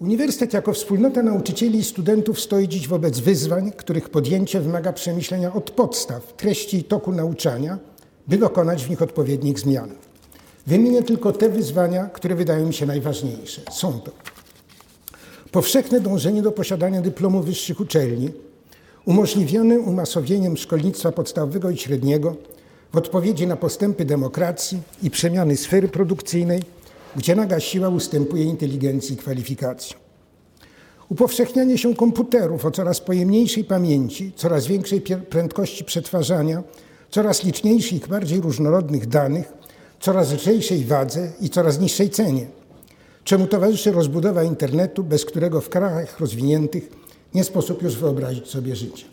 Uniwersytet jako wspólnota nauczycieli i studentów stoi dziś wobec wyzwań, których podjęcie wymaga przemyślenia od podstaw treści i toku nauczania, by dokonać w nich odpowiednich zmian. Wymienię tylko te wyzwania, które wydają mi się najważniejsze. Są to powszechne dążenie do posiadania dyplomu wyższych uczelni, umożliwione umasowieniem szkolnictwa podstawowego i średniego w odpowiedzi na postępy demokracji i przemiany sfery produkcyjnej, gdzie naga siła ustępuje inteligencji i kwalifikacji. Upowszechnianie się komputerów o coraz pojemniejszej pamięci, coraz większej prędkości przetwarzania, coraz liczniejszych, bardziej różnorodnych danych, coraz lżejszej wadze i coraz niższej cenie, czemu towarzyszy rozbudowa internetu, bez którego w krajach rozwiniętych nie sposób już wyobrazić sobie życia.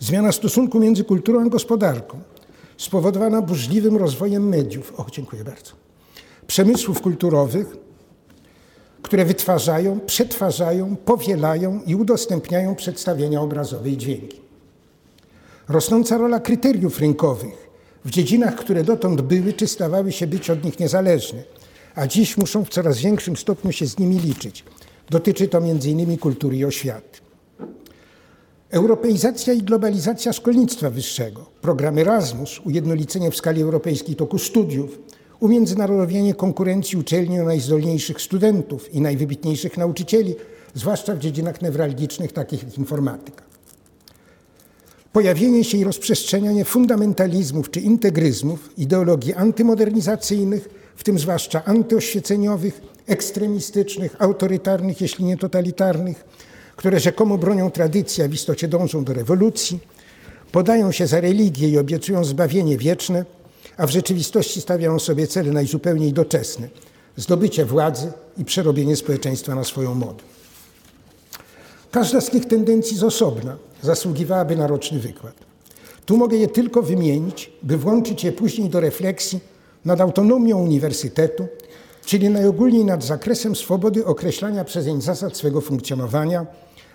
Zmiana stosunku między kulturą a gospodarką, spowodowana burzliwym rozwojem mediów, o dziękuję bardzo, przemysłów kulturowych, które wytwarzają, przetwarzają, powielają i udostępniają przedstawienia obrazowe i dźwięki. Rosnąca rola kryteriów rynkowych w dziedzinach, które dotąd były czy stawały się być od nich niezależne, a dziś muszą w coraz większym stopniu się z nimi liczyć. Dotyczy to m.in. kultury i oświaty. Europeizacja i globalizacja szkolnictwa wyższego, program Erasmus, ujednolicenie w skali europejskiej toku studiów, umiędzynarodowienie konkurencji uczelni o najzdolniejszych studentów i najwybitniejszych nauczycieli, zwłaszcza w dziedzinach newralgicznych, takich jak informatyka. Pojawienie się i rozprzestrzenianie fundamentalizmów czy integryzmów, ideologii antymodernizacyjnych, w tym zwłaszcza antyoświeceniowych, ekstremistycznych, autorytarnych, jeśli nie totalitarnych, które rzekomo bronią tradycji, a w istocie dążą do rewolucji, podają się za religię i obiecują zbawienie wieczne, a w rzeczywistości stawiają sobie cele najzupełniej doczesne zdobycie władzy i przerobienie społeczeństwa na swoją modę. Każda z tych tendencji z osobna zasługiwałaby na roczny wykład. Tu mogę je tylko wymienić, by włączyć je później do refleksji nad autonomią uniwersytetu, czyli najogólniej nad zakresem swobody określania przezeń zasad swego funkcjonowania,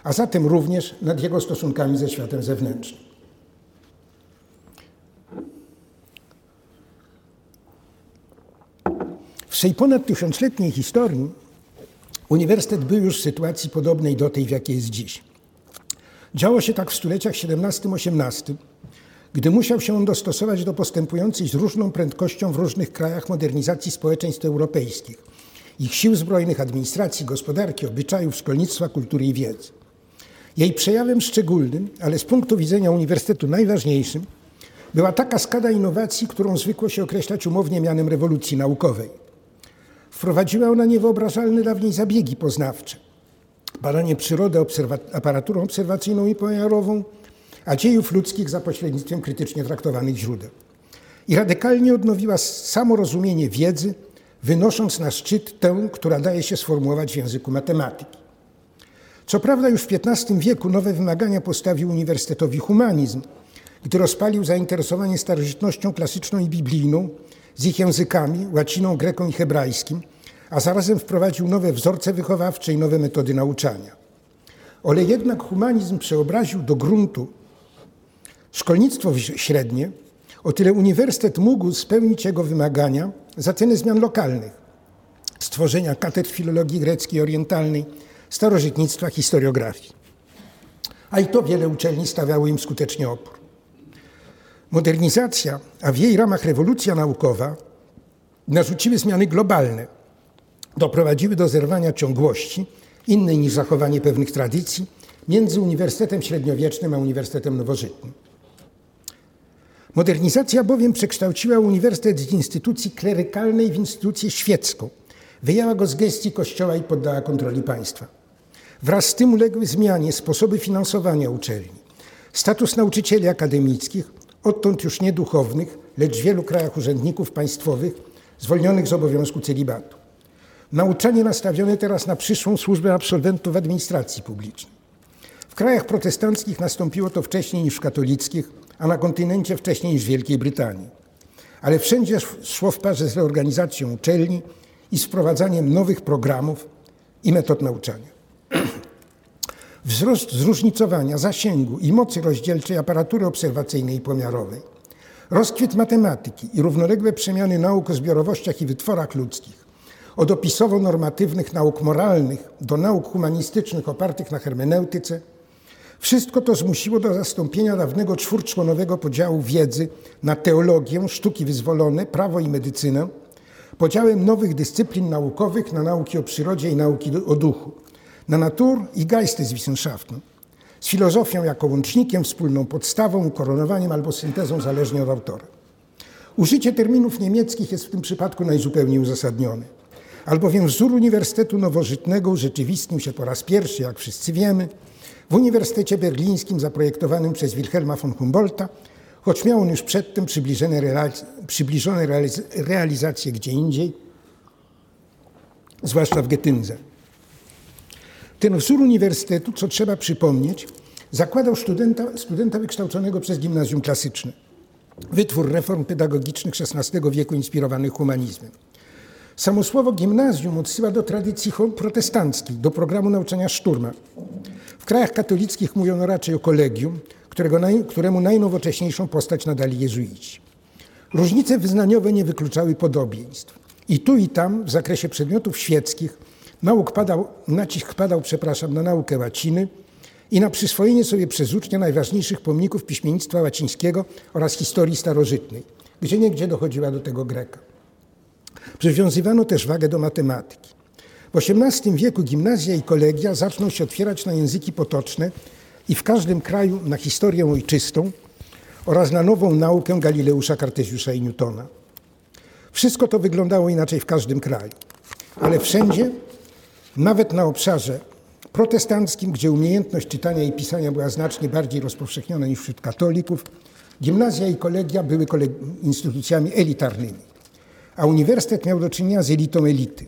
a zatem również nad jego stosunkami ze światem zewnętrznym. Swej ponad tysiącletniej historii uniwersytet był już w sytuacji podobnej do tej, w jakiej jest dziś. Działo się tak w stuleciach XVII-XVIII, gdy musiał się on dostosować do postępującej z różną prędkością w różnych krajach modernizacji społeczeństw europejskich, ich sił zbrojnych, administracji, gospodarki, obyczajów, szkolnictwa, kultury i wiedzy. Jej przejawem szczególnym, ale z punktu widzenia uniwersytetu najważniejszym, była ta kaskada innowacji, którą zwykło się określać umownie mianem rewolucji naukowej. Wprowadziła ona niewyobrażalne dawniej zabiegi poznawcze. Badanie przyrody obserwa aparaturą obserwacyjną i pomiarową, a dziejów ludzkich za pośrednictwem krytycznie traktowanych źródeł. I radykalnie odnowiła samo rozumienie wiedzy, wynosząc na szczyt tę, która daje się sformułować w języku matematyki. Co prawda już w XV wieku nowe wymagania postawił uniwersytetowi humanizm, gdy rozpalił zainteresowanie starożytnością klasyczną i biblijną z ich językami, łaciną, greką i hebrajskim, a zarazem wprowadził nowe wzorce wychowawcze i nowe metody nauczania. Ale jednak humanizm przeobraził do gruntu szkolnictwo średnie, o tyle uniwersytet mógł spełnić jego wymagania za cenę zmian lokalnych, stworzenia katedr filologii greckiej orientalnej, starożytnictwa, historiografii. A i to wiele uczelni stawiało im skutecznie opór. Modernizacja, a w jej ramach rewolucja naukowa narzuciły zmiany globalne, doprowadziły do zerwania ciągłości, innej niż zachowanie pewnych tradycji, między Uniwersytetem Średniowiecznym a Uniwersytetem Nowożytnym. Modernizacja bowiem przekształciła uniwersytet z instytucji klerykalnej w instytucję świecką. Wyjęła go z gestii Kościoła i poddała kontroli państwa. Wraz z tym uległy zmianie sposoby finansowania uczelni. Status nauczycieli akademickich, odtąd już nie duchownych, lecz w wielu krajach urzędników państwowych, zwolnionych z obowiązku celibatu. Nauczanie nastawione teraz na przyszłą służbę absolwentów administracji publicznej. W krajach protestanckich nastąpiło to wcześniej niż w katolickich, a na kontynencie wcześniej niż w Wielkiej Brytanii. Ale wszędzie szło w parze z reorganizacją uczelni i z wprowadzaniem nowych programów i metod nauczania. Wzrost zróżnicowania, zasięgu i mocy rozdzielczej aparatury obserwacyjnej i pomiarowej, rozkwit matematyki i równoległe przemiany nauk o zbiorowościach i wytworach ludzkich od opisowo-normatywnych nauk moralnych do nauk humanistycznych opartych na hermeneutyce, wszystko to zmusiło do zastąpienia dawnego czwórczłonowego podziału wiedzy na teologię, sztuki wyzwolone, prawo i medycynę, podziałem nowych dyscyplin naukowych na nauki o przyrodzie i nauki o duchu, na Natur i Geisteswissenschaften, z filozofią jako łącznikiem, wspólną podstawą, ukoronowaniem albo syntezą zależnie od autora. Użycie terminów niemieckich jest w tym przypadku najzupełniej uzasadnione, albowiem wzór Uniwersytetu Nowożytnego urzeczywistnił się po raz pierwszy, jak wszyscy wiemy, w Uniwersytecie Berlińskim zaprojektowanym przez Wilhelma von Humboldta, choć miał on już przedtem przybliżone, przybliżone realiz realizacje gdzie indziej, zwłaszcza w Getyndze. Ten wzór uniwersytetu, co trzeba przypomnieć, zakładał studenta, studenta wykształconego przez gimnazjum klasyczne. Wytwór reform pedagogicznych XVI wieku inspirowanych humanizmem. Samo słowo gimnazjum odsyła do tradycji protestanckiej, do programu nauczania szturma. W krajach katolickich mówiono raczej o kolegium, którego naj, któremu najnowocześniejszą postać nadali jezuici. Różnice wyznaniowe nie wykluczały podobieństw. I tu i tam w zakresie przedmiotów świeckich nauk padał, nacisk padał przepraszam, na naukę łaciny i na przyswojenie sobie przez ucznia najważniejszych pomników piśmiennictwa łacińskiego oraz historii starożytnej, gdzie niegdzie dochodziła do tego greka. Przywiązywano też wagę do matematyki. W XVIII wieku gimnazja i kolegia zaczną się otwierać na języki potoczne i w każdym kraju na historię ojczystą oraz na nową naukę Galileusza, Kartezjusza i Newtona. Wszystko to wyglądało inaczej w każdym kraju, ale wszędzie, nawet na obszarze protestanckim, gdzie umiejętność czytania i pisania była znacznie bardziej rozpowszechniona niż wśród katolików, gimnazja i kolegia były instytucjami elitarnymi, a uniwersytet miał do czynienia z elitą elity.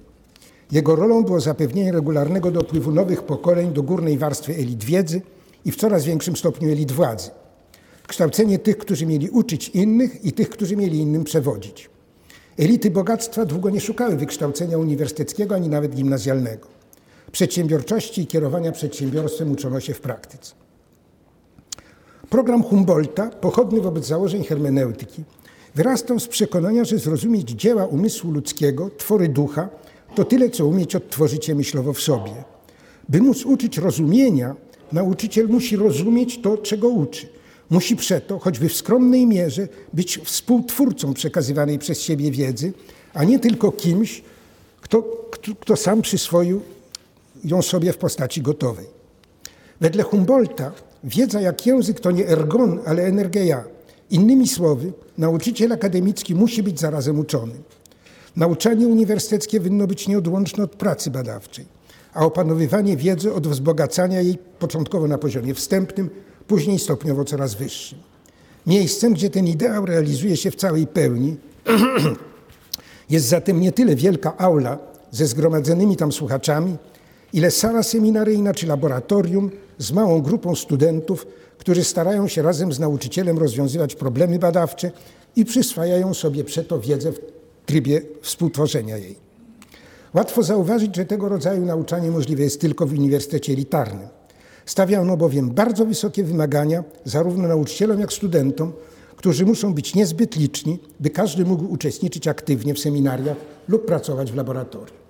Jego rolą było zapewnienie regularnego dopływu nowych pokoleń do górnej warstwy elit wiedzy i w coraz większym stopniu elit władzy. Kształcenie tych, którzy mieli uczyć innych i tych, którzy mieli innym przewodzić. Elity bogactwa długo nie szukały wykształcenia uniwersyteckiego ani nawet gimnazjalnego. Przedsiębiorczości i kierowania przedsiębiorstwem uczono się w praktyce. Program Humboldta, pochodny wobec założeń hermeneutyki, wyrastał z przekonania, że zrozumieć dzieła umysłu ludzkiego, twory ducha, to tyle, co umieć odtworzyć je myślowo w sobie. By móc uczyć rozumienia, nauczyciel musi rozumieć to, czego uczy. Musi przeto, choćby w skromnej mierze, być współtwórcą przekazywanej przez siebie wiedzy, a nie tylko kimś, kto, kto, kto sam przyswoił ją sobie w postaci gotowej. Wedle Humboldta wiedza jak język to nie ergon, ale energeia. Innymi słowy, nauczyciel akademicki musi być zarazem uczonym. Nauczanie uniwersyteckie winno być nieodłączne od pracy badawczej, a opanowywanie wiedzy od wzbogacania jej początkowo na poziomie wstępnym, później stopniowo coraz wyższym. Miejscem, gdzie ten ideał realizuje się w całej pełni, jest zatem nie tyle wielka aula ze zgromadzonymi tam słuchaczami, ile sala seminaryjna czy laboratorium z małą grupą studentów, którzy starają się razem z nauczycielem rozwiązywać problemy badawcze i przyswajają sobie przeto wiedzę w trybie współtworzenia jej. Łatwo zauważyć, że tego rodzaju nauczanie możliwe jest tylko w uniwersytecie elitarnym. Stawia ono bowiem bardzo wysokie wymagania zarówno nauczycielom, jak studentom, którzy muszą być niezbyt liczni, by każdy mógł uczestniczyć aktywnie w seminariach lub pracować w laboratorium.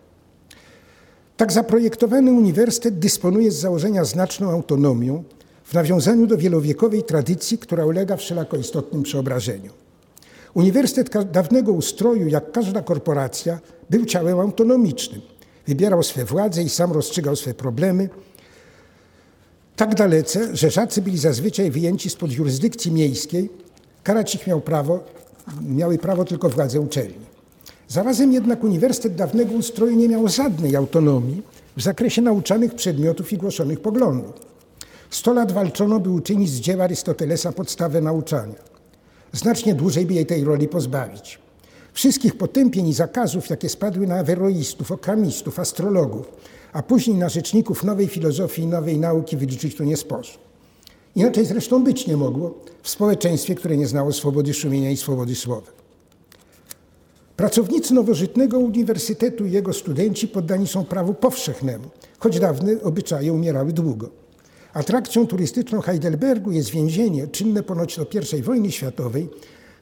Tak zaprojektowany uniwersytet dysponuje z założenia znaczną autonomią w nawiązaniu do wielowiekowej tradycji, która ulega wszelako istotnym przeobrażeniom. Uniwersytet dawnego ustroju, jak każda korporacja, był ciałem autonomicznym. Wybierał swe władze i sam rozstrzygał swe problemy. Tak dalece, że żacy byli zazwyczaj wyjęci spod jurysdykcji miejskiej, karać ich miał prawo, miały prawo tylko władze uczelni. Zarazem jednak Uniwersytet dawnego ustroju nie miał żadnej autonomii w zakresie nauczanych przedmiotów i głoszonych poglądów. Sto lat walczono, by uczynić z dzieła Arystotelesa podstawę nauczania. Znacznie dłużej by jej tej roli pozbawić. Wszystkich potępień i zakazów, jakie spadły na aweroistów, okramistów, astrologów, a później na rzeczników nowej filozofii i nowej nauki wyliczyć to nie sposób. Inaczej zresztą być nie mogło w społeczeństwie, które nie znało swobody szumienia i swobody słowa. Pracownicy nowożytnego uniwersytetu i jego studenci poddani są prawu powszechnemu, choć dawne obyczaje umierały długo. Atrakcją turystyczną Heidelbergu jest więzienie, czynne ponoć do I wojny światowej,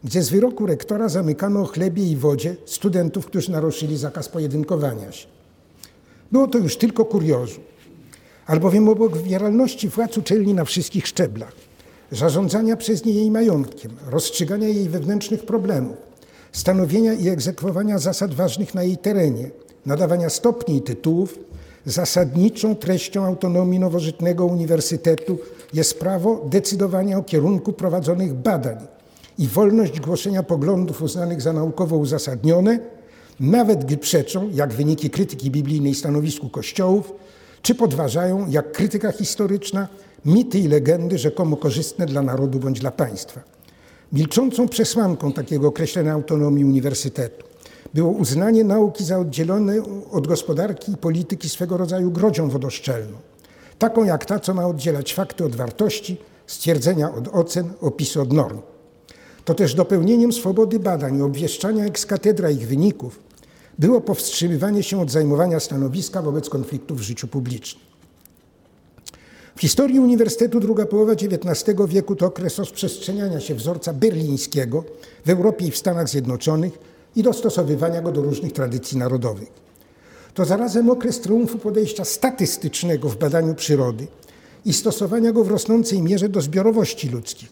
gdzie z wyroku rektora zamykano o chlebie i wodzie studentów, którzy naruszyli zakaz pojedynkowania się. Było to już tylko kuriozum, albowiem obok wybieralności władz uczelni na wszystkich szczeblach, zarządzania przez nie jej majątkiem, rozstrzygania jej wewnętrznych problemów, stanowienia i egzekwowania zasad ważnych na jej terenie, nadawania stopni i tytułów, zasadniczą treścią autonomii nowożytnego uniwersytetu jest prawo decydowania o kierunku prowadzonych badań i wolność głoszenia poglądów uznanych za naukowo uzasadnione, nawet gdy przeczą, jak wyniki krytyki biblijnej stanowisku kościołów, czy podważają, jak krytyka historyczna, mity i legendy rzekomo korzystne dla narodu bądź dla państwa. Milczącą przesłanką takiego określenia autonomii uniwersytetu było uznanie nauki za oddzielone od gospodarki i polityki swego rodzaju grodzią wodoszczelną, taką jak ta, co ma oddzielać fakty od wartości, stwierdzenia od ocen, opisy od norm. To też dopełnieniem swobody badań i obwieszczania ex cathedra ich wyników było powstrzymywanie się od zajmowania stanowiska wobec konfliktów w życiu publicznym. W historii Uniwersytetu druga połowa XIX wieku to okres rozprzestrzeniania się wzorca berlińskiego w Europie i w Stanach Zjednoczonych i dostosowywania go do różnych tradycji narodowych. To zarazem okres triumfu podejścia statystycznego w badaniu przyrody i stosowania go w rosnącej mierze do zbiorowości ludzkich,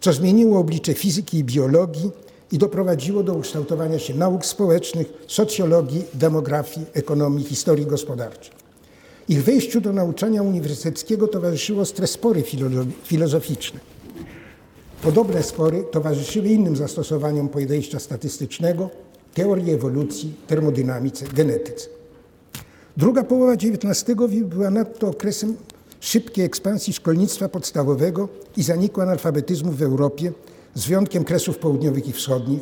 co zmieniło oblicze fizyki i biologii i doprowadziło do ukształtowania się nauk społecznych, socjologii, demografii, ekonomii, historii gospodarczej. Ich wejściu do nauczania uniwersyteckiego towarzyszyło spory filozoficzne. Podobne spory towarzyszyły innym zastosowaniom podejścia statystycznego, teorii ewolucji, termodynamice, genetyce. Druga połowa XIX wieku była nadto okresem szybkiej ekspansji szkolnictwa podstawowego i zaniku analfabetyzmu w Europie, z wyjątkiem kresów południowych i wschodnich,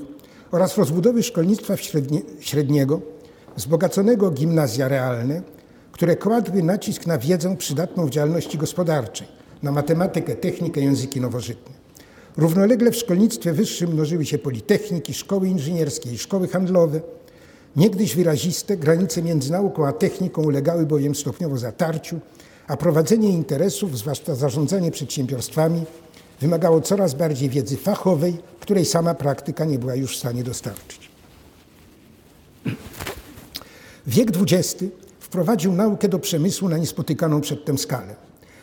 oraz rozbudowy szkolnictwa średniego, wzbogaconego gimnazja realne, które kładły nacisk na wiedzę przydatną w działalności gospodarczej, na matematykę, technikę, języki nowożytne. Równolegle w szkolnictwie wyższym mnożyły się politechniki, szkoły inżynierskie i szkoły handlowe. Niegdyś wyraziste granice między nauką a techniką ulegały bowiem stopniowo zatarciu, a prowadzenie interesów, zwłaszcza zarządzanie przedsiębiorstwami, wymagało coraz bardziej wiedzy fachowej, której sama praktyka nie była już w stanie dostarczyć. Wiek XX wprowadził naukę do przemysłu na niespotykaną przedtem skalę.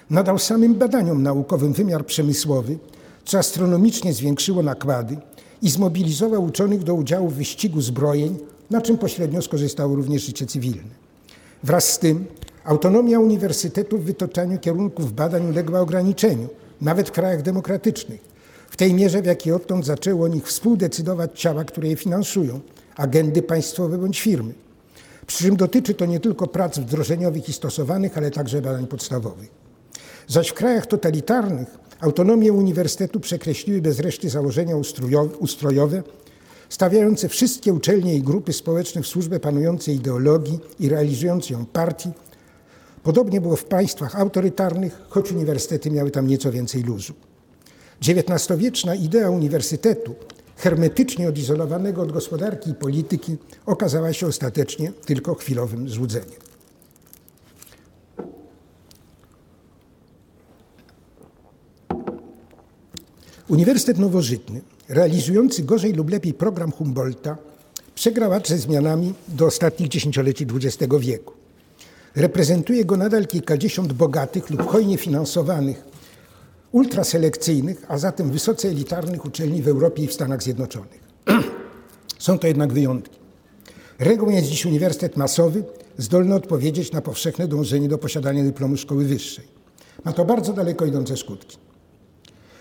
Nadał samym badaniom naukowym wymiar przemysłowy, co astronomicznie zwiększyło nakłady i zmobilizował uczonych do udziału w wyścigu zbrojeń, na czym pośrednio skorzystało również życie cywilne. Wraz z tym autonomia uniwersytetów w wytoczaniu kierunków badań uległa ograniczeniu, nawet w krajach demokratycznych, w tej mierze, w jakiej odtąd zaczęło o nich współdecydować ciała, które je finansują, agendy państwowe bądź firmy. Przy czym dotyczy to nie tylko prac wdrożeniowych i stosowanych, ale także badań podstawowych. Zaś w krajach totalitarnych autonomię uniwersytetu przekreśliły bez reszty założenia ustrojowe, stawiające wszystkie uczelnie i grupy społeczne w służbę panującej ideologii i realizującej ją partii. Podobnie było w państwach autorytarnych, choć uniwersytety miały tam nieco więcej luzu. XIX-wieczna idea uniwersytetu hermetycznie odizolowanego od gospodarki i polityki, okazała się ostatecznie tylko chwilowym złudzeniem. Uniwersytet Nowożytny, realizujący gorzej lub lepiej program Humboldta, przegrał ze zmianami do ostatnich dziesięcioleci XX wieku. Reprezentuje go nadal kilkadziesiąt bogatych lub hojnie finansowanych ultraselekcyjnych, a zatem wysoce elitarnych uczelni w Europie i w Stanach Zjednoczonych. Są to jednak wyjątki. Regułą jest dziś uniwersytet masowy, zdolny odpowiedzieć na powszechne dążenie do posiadania dyplomu szkoły wyższej. Ma to bardzo daleko idące skutki.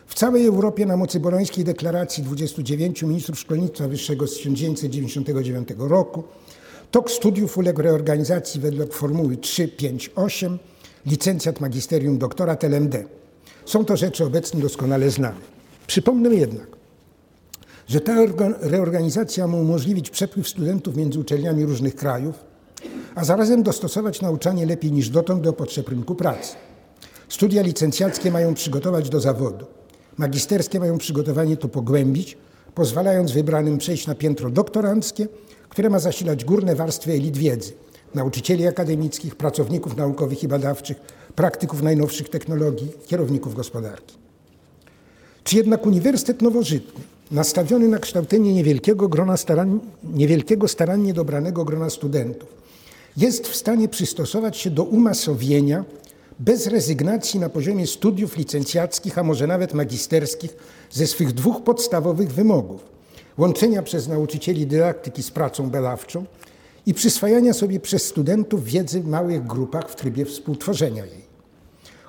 W całej Europie na mocy bolońskiej deklaracji 29 ministrów szkolnictwa wyższego z 1999 roku tok studiów uległ reorganizacji według formuły 358, licencjat magisterium doktorat LMD. Są to rzeczy obecnie doskonale znane. Przypomnę jednak, że ta reorganizacja ma umożliwić przepływ studentów między uczelniami różnych krajów, a zarazem dostosować nauczanie lepiej niż dotąd do potrzeb rynku pracy. Studia licencjackie mają przygotować do zawodu. Magisterskie mają przygotowanie to pogłębić, pozwalając wybranym przejść na piętro doktoranckie, które ma zasilać górne warstwy elit wiedzy, nauczycieli akademickich, pracowników naukowych i badawczych, praktyków najnowszych technologii, kierowników gospodarki. Czy jednak Uniwersytet Nowożytny nastawiony na kształcenie niewielkiego, grona staran, niewielkiego starannie dobranego grona studentów, jest w stanie przystosować się do umasowienia bez rezygnacji na poziomie studiów licencjackich, a może nawet magisterskich, ze swych dwóch podstawowych wymogów łączenia przez nauczycieli dydaktyki z pracą badawczą i przyswajania sobie przez studentów wiedzy w małych grupach w trybie współtworzenia jej.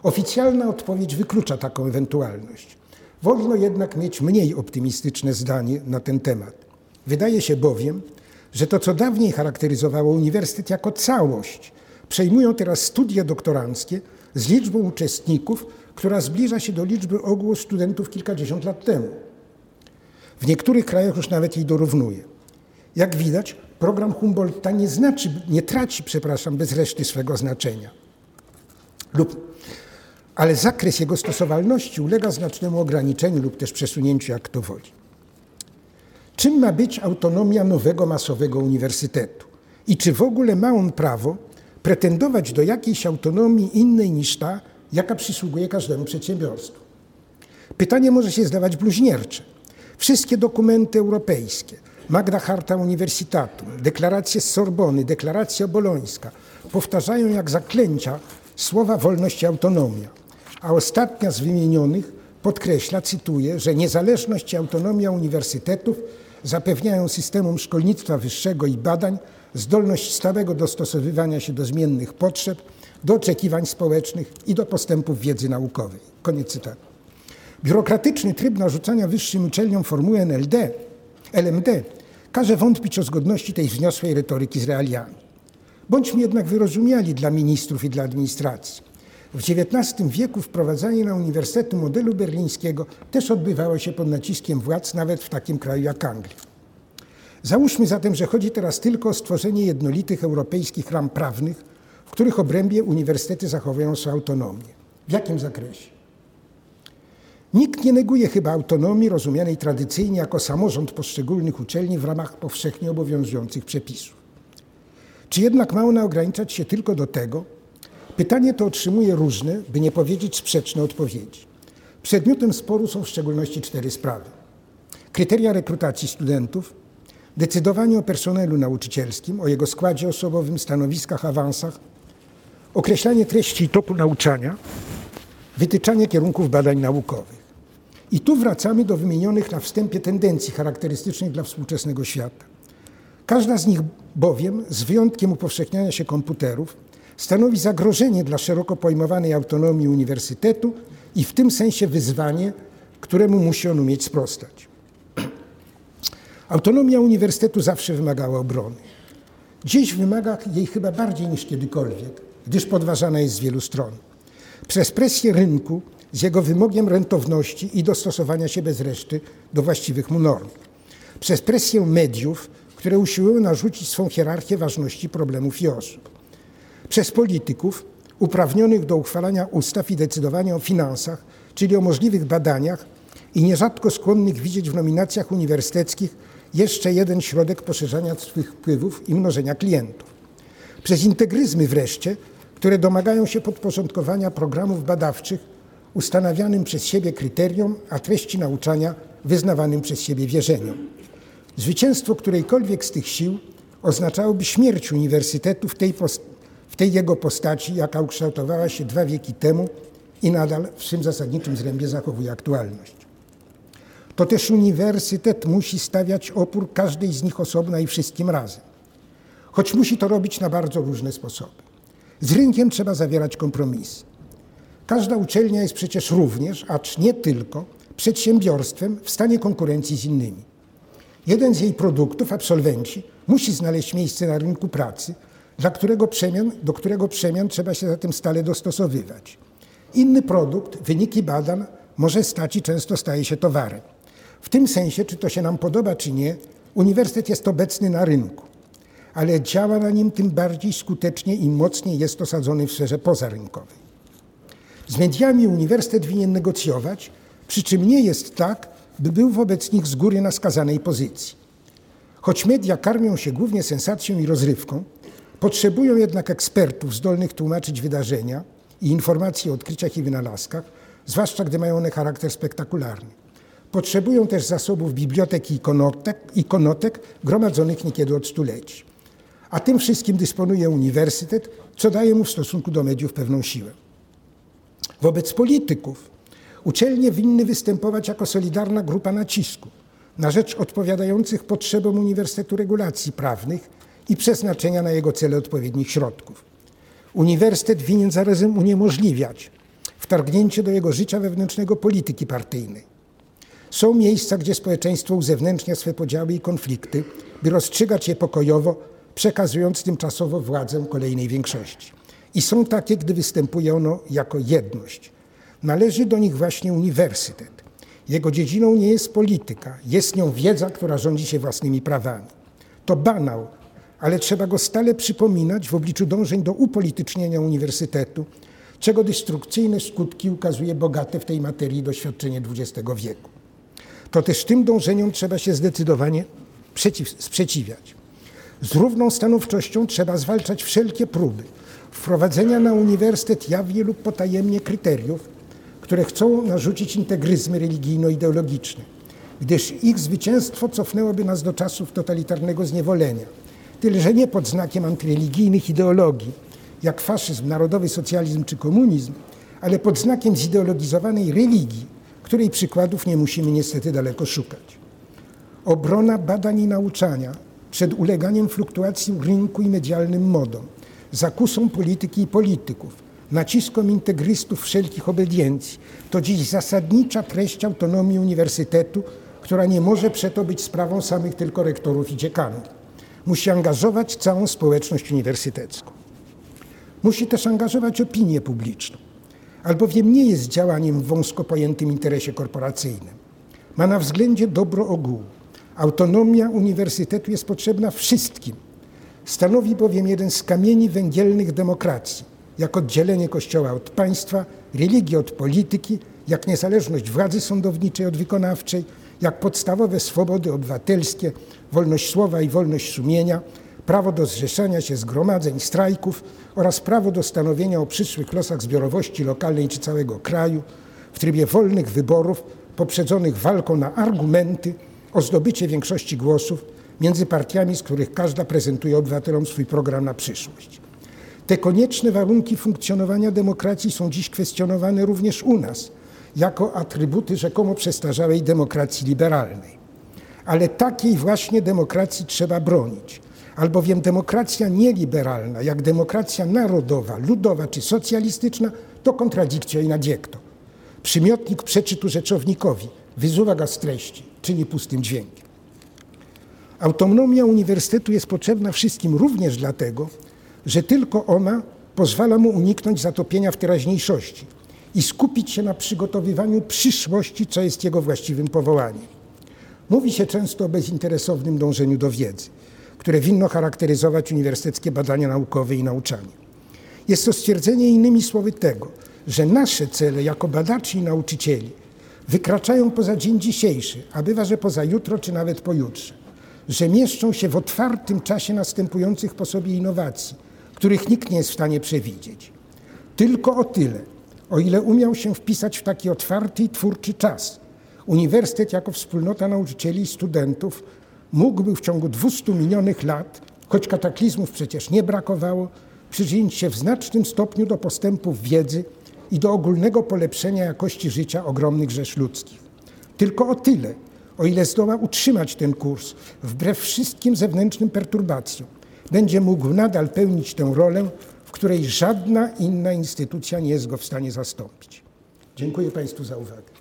Oficjalna odpowiedź wyklucza taką ewentualność. Wolno jednak mieć mniej optymistyczne zdanie na ten temat. Wydaje się bowiem, że to, co dawniej charakteryzowało uniwersytet jako całość, przejmują teraz studia doktoranckie z liczbą uczestników, która zbliża się do liczby ogółu studentów kilkadziesiąt lat temu. W niektórych krajach już nawet jej dorównuje. Jak widać, program Humboldta nie, znaczy, nie traci, przepraszam, bez reszty swego znaczenia. Lub, ale zakres jego stosowalności ulega znacznemu ograniczeniu lub też przesunięciu, jak to woli. Czym ma być autonomia nowego masowego uniwersytetu? I czy w ogóle ma on prawo pretendować do jakiejś autonomii innej niż ta, jaka przysługuje każdemu przedsiębiorstwu? Pytanie może się zdawać bluźniercze. Wszystkie dokumenty europejskie, Magna Charta Uniwersytetu, deklaracje z Sorbony, deklaracja bolońska powtarzają jak zaklęcia słowa wolność i autonomia, a ostatnia z wymienionych podkreśla, cytuję, że niezależność i autonomia uniwersytetów zapewniają systemom szkolnictwa wyższego i badań zdolność stałego dostosowywania się do zmiennych potrzeb, do oczekiwań społecznych i do postępów wiedzy naukowej. Koniec cytatu. Biurokratyczny tryb narzucania wyższym uczelniom formuły NLD, LMD każe wątpić o zgodności tej wzniosłej retoryki z realiami. Bądźmy jednak wyrozumiali dla ministrów i dla administracji. W XIX wieku wprowadzanie na uniwersytety modelu berlińskiego też odbywało się pod naciskiem władz, nawet w takim kraju jak Anglia. Załóżmy zatem, że chodzi teraz tylko o stworzenie jednolitych europejskich ram prawnych, w których obrębie uniwersytety zachowują swoją autonomię. W jakim zakresie? Nikt nie neguje chyba autonomii rozumianej tradycyjnie jako samorząd poszczególnych uczelni w ramach powszechnie obowiązujących przepisów. Czy jednak ma ona ograniczać się tylko do tego? Pytanie to otrzymuje różne, by nie powiedzieć sprzeczne odpowiedzi. Przedmiotem sporu są w szczególności cztery sprawy. Kryteria rekrutacji studentów, decydowanie o personelu nauczycielskim, o jego składzie osobowym, stanowiskach, awansach, określanie treści i toku nauczania, wytyczanie kierunków badań naukowych. I tu wracamy do wymienionych na wstępie tendencji charakterystycznych dla współczesnego świata. Każda z nich bowiem, z wyjątkiem upowszechniania się komputerów, stanowi zagrożenie dla szeroko pojmowanej autonomii uniwersytetu i w tym sensie wyzwanie, któremu musi on umieć sprostać. Autonomia uniwersytetu zawsze wymagała obrony. Dziś wymaga jej chyba bardziej niż kiedykolwiek, gdyż podważana jest z wielu stron. Przez presję rynku z jego wymogiem rentowności i dostosowania się bez reszty do właściwych mu norm. Przez presję mediów, które usiłują narzucić swą hierarchię ważności problemów i osób. Przez polityków uprawnionych do uchwalania ustaw i decydowania o finansach, czyli o możliwych badaniach i nierzadko skłonnych widzieć w nominacjach uniwersyteckich jeszcze jeden środek poszerzania swych wpływów i mnożenia klientów. Przez integryzmy wreszcie, które domagają się podporządkowania programów badawczych ustanawianym przez siebie kryterium, a treści nauczania wyznawanym przez siebie wierzeniom. Zwycięstwo którejkolwiek z tych sił oznaczałoby śmierć uniwersytetu w tej, w tej jego postaci, jaka ukształtowała się dwa wieki temu i nadal w swym zasadniczym zrębie zachowuje aktualność. To też uniwersytet musi stawiać opór każdej z nich osobna i wszystkim razem. Choć musi to robić na bardzo różne sposoby. Z rynkiem trzeba zawierać kompromisy. Każda uczelnia jest przecież również, acz nie tylko, przedsiębiorstwem w stanie konkurencji z innymi. Jeden z jej produktów, absolwenci, musi znaleźć miejsce na rynku pracy, dla którego przemian, do którego przemian trzeba się zatem stale dostosowywać. Inny produkt, wyniki badań, może stać i często staje się towarem. W tym sensie, czy to się nam podoba, czy nie, uniwersytet jest obecny na rynku, ale działa na nim tym bardziej skutecznie im mocniej jest osadzony w sferze pozarynkowej. Z mediami uniwersytet winien negocjować, przy czym nie jest tak, by był wobec nich z góry na skazanej pozycji. Choć media karmią się głównie sensacją i rozrywką, potrzebują jednak ekspertów zdolnych tłumaczyć wydarzenia i informacje o odkryciach i wynalazkach, zwłaszcza gdy mają one charakter spektakularny. Potrzebują też zasobów bibliotek i ikonotek, ikonotek gromadzonych niekiedy od stuleci. A tym wszystkim dysponuje uniwersytet, co daje mu w stosunku do mediów pewną siłę. Wobec polityków uczelnie winny występować jako solidarna grupa nacisku na rzecz odpowiadających potrzebom Uniwersytetu Regulacji Prawnych i przeznaczenia na jego cele odpowiednich środków. Uniwersytet winien zarazem uniemożliwiać wtargnięcie do jego życia wewnętrznego polityki partyjnej. Są miejsca, gdzie społeczeństwo uzewnętrznia swe podziały i konflikty, by rozstrzygać je pokojowo, przekazując tymczasowo władzę kolejnej większości. I są takie, gdy występuje ono jako jedność. Należy do nich właśnie uniwersytet. Jego dziedziną nie jest polityka, jest nią wiedza, która rządzi się własnymi prawami. To banał, ale trzeba go stale przypominać w obliczu dążeń do upolitycznienia uniwersytetu, czego destrukcyjne skutki ukazuje bogate w tej materii doświadczenie XX wieku. To też tym dążeniom trzeba się zdecydowanie przeciw, sprzeciwiać. Z równą stanowczością trzeba zwalczać wszelkie próby wprowadzenia na uniwersytet jawnie lub potajemnie kryteriów, które chcą narzucić integryzmy religijno-ideologiczne, gdyż ich zwycięstwo cofnęłoby nas do czasów totalitarnego zniewolenia. Tyle, że nie pod znakiem antyreligijnych ideologii, jak faszyzm, narodowy socjalizm czy komunizm, ale pod znakiem zideologizowanej religii, której przykładów nie musimy niestety daleko szukać. Obrona badań i nauczania przed uleganiem fluktuacji rynku i medialnym modom, zakusom polityki i polityków, naciskom integrystów wszelkich obediencji, to dziś zasadnicza treść autonomii uniwersytetu, która nie może przeto być sprawą samych tylko rektorów i dziekanów. Musi angażować całą społeczność uniwersytecką. Musi też angażować opinię publiczną, albowiem nie jest działaniem w wąsko pojętym interesie korporacyjnym. Ma na względzie dobro ogółu. Autonomia uniwersytetu jest potrzebna wszystkim. Stanowi bowiem jeden z kamieni węgielnych demokracji, jak oddzielenie Kościoła od państwa, religii od polityki, jak niezależność władzy sądowniczej od wykonawczej, jak podstawowe swobody obywatelskie, wolność słowa i wolność sumienia, prawo do zrzeszania się zgromadzeń, strajków oraz prawo do stanowienia o przyszłych losach zbiorowości lokalnej czy całego kraju w trybie wolnych wyborów poprzedzonych walką na argumenty o zdobycie większości głosów między partiami, z których każda prezentuje obywatelom swój program na przyszłość. Te konieczne warunki funkcjonowania demokracji są dziś kwestionowane również u nas jako atrybuty rzekomo przestarzałej demokracji liberalnej. Ale takiej właśnie demokracji trzeba bronić, albowiem demokracja nieliberalna, jak demokracja narodowa, ludowa czy socjalistyczna, to kontradikcja i nadziekto. Przymiotnik przeczytu rzeczownikowi wyzuwa go z treści, czyni pustym dźwiękiem. Autonomia uniwersytetu jest potrzebna wszystkim również dlatego, że tylko ona pozwala mu uniknąć zatopienia w teraźniejszości i skupić się na przygotowywaniu przyszłości, co jest jego właściwym powołaniem. Mówi się często o bezinteresownym dążeniu do wiedzy, które winno charakteryzować uniwersyteckie badania naukowe i nauczanie. Jest to stwierdzenie innymi słowy tego, że nasze cele jako badaczy i nauczycieli wykraczają poza dzień dzisiejszy, a bywa, że poza jutro czy nawet pojutrze, że mieszczą się w otwartym czasie następujących po sobie innowacji, których nikt nie jest w stanie przewidzieć. Tylko o tyle, o ile umiał się wpisać w taki otwarty i twórczy czas, Uniwersytet jako wspólnota nauczycieli i studentów mógłby w ciągu 200 minionych lat, choć kataklizmów przecież nie brakowało, przyczynić się w znacznym stopniu do postępów wiedzy i do ogólnego polepszenia jakości życia ogromnych rzesz ludzkich. Tylko o tyle, o ile zdoła utrzymać ten kurs wbrew wszystkim zewnętrznym perturbacjom, będzie mógł nadal pełnić tę rolę, w której żadna inna instytucja nie jest go w stanie zastąpić. Dziękuję Państwu za uwagę.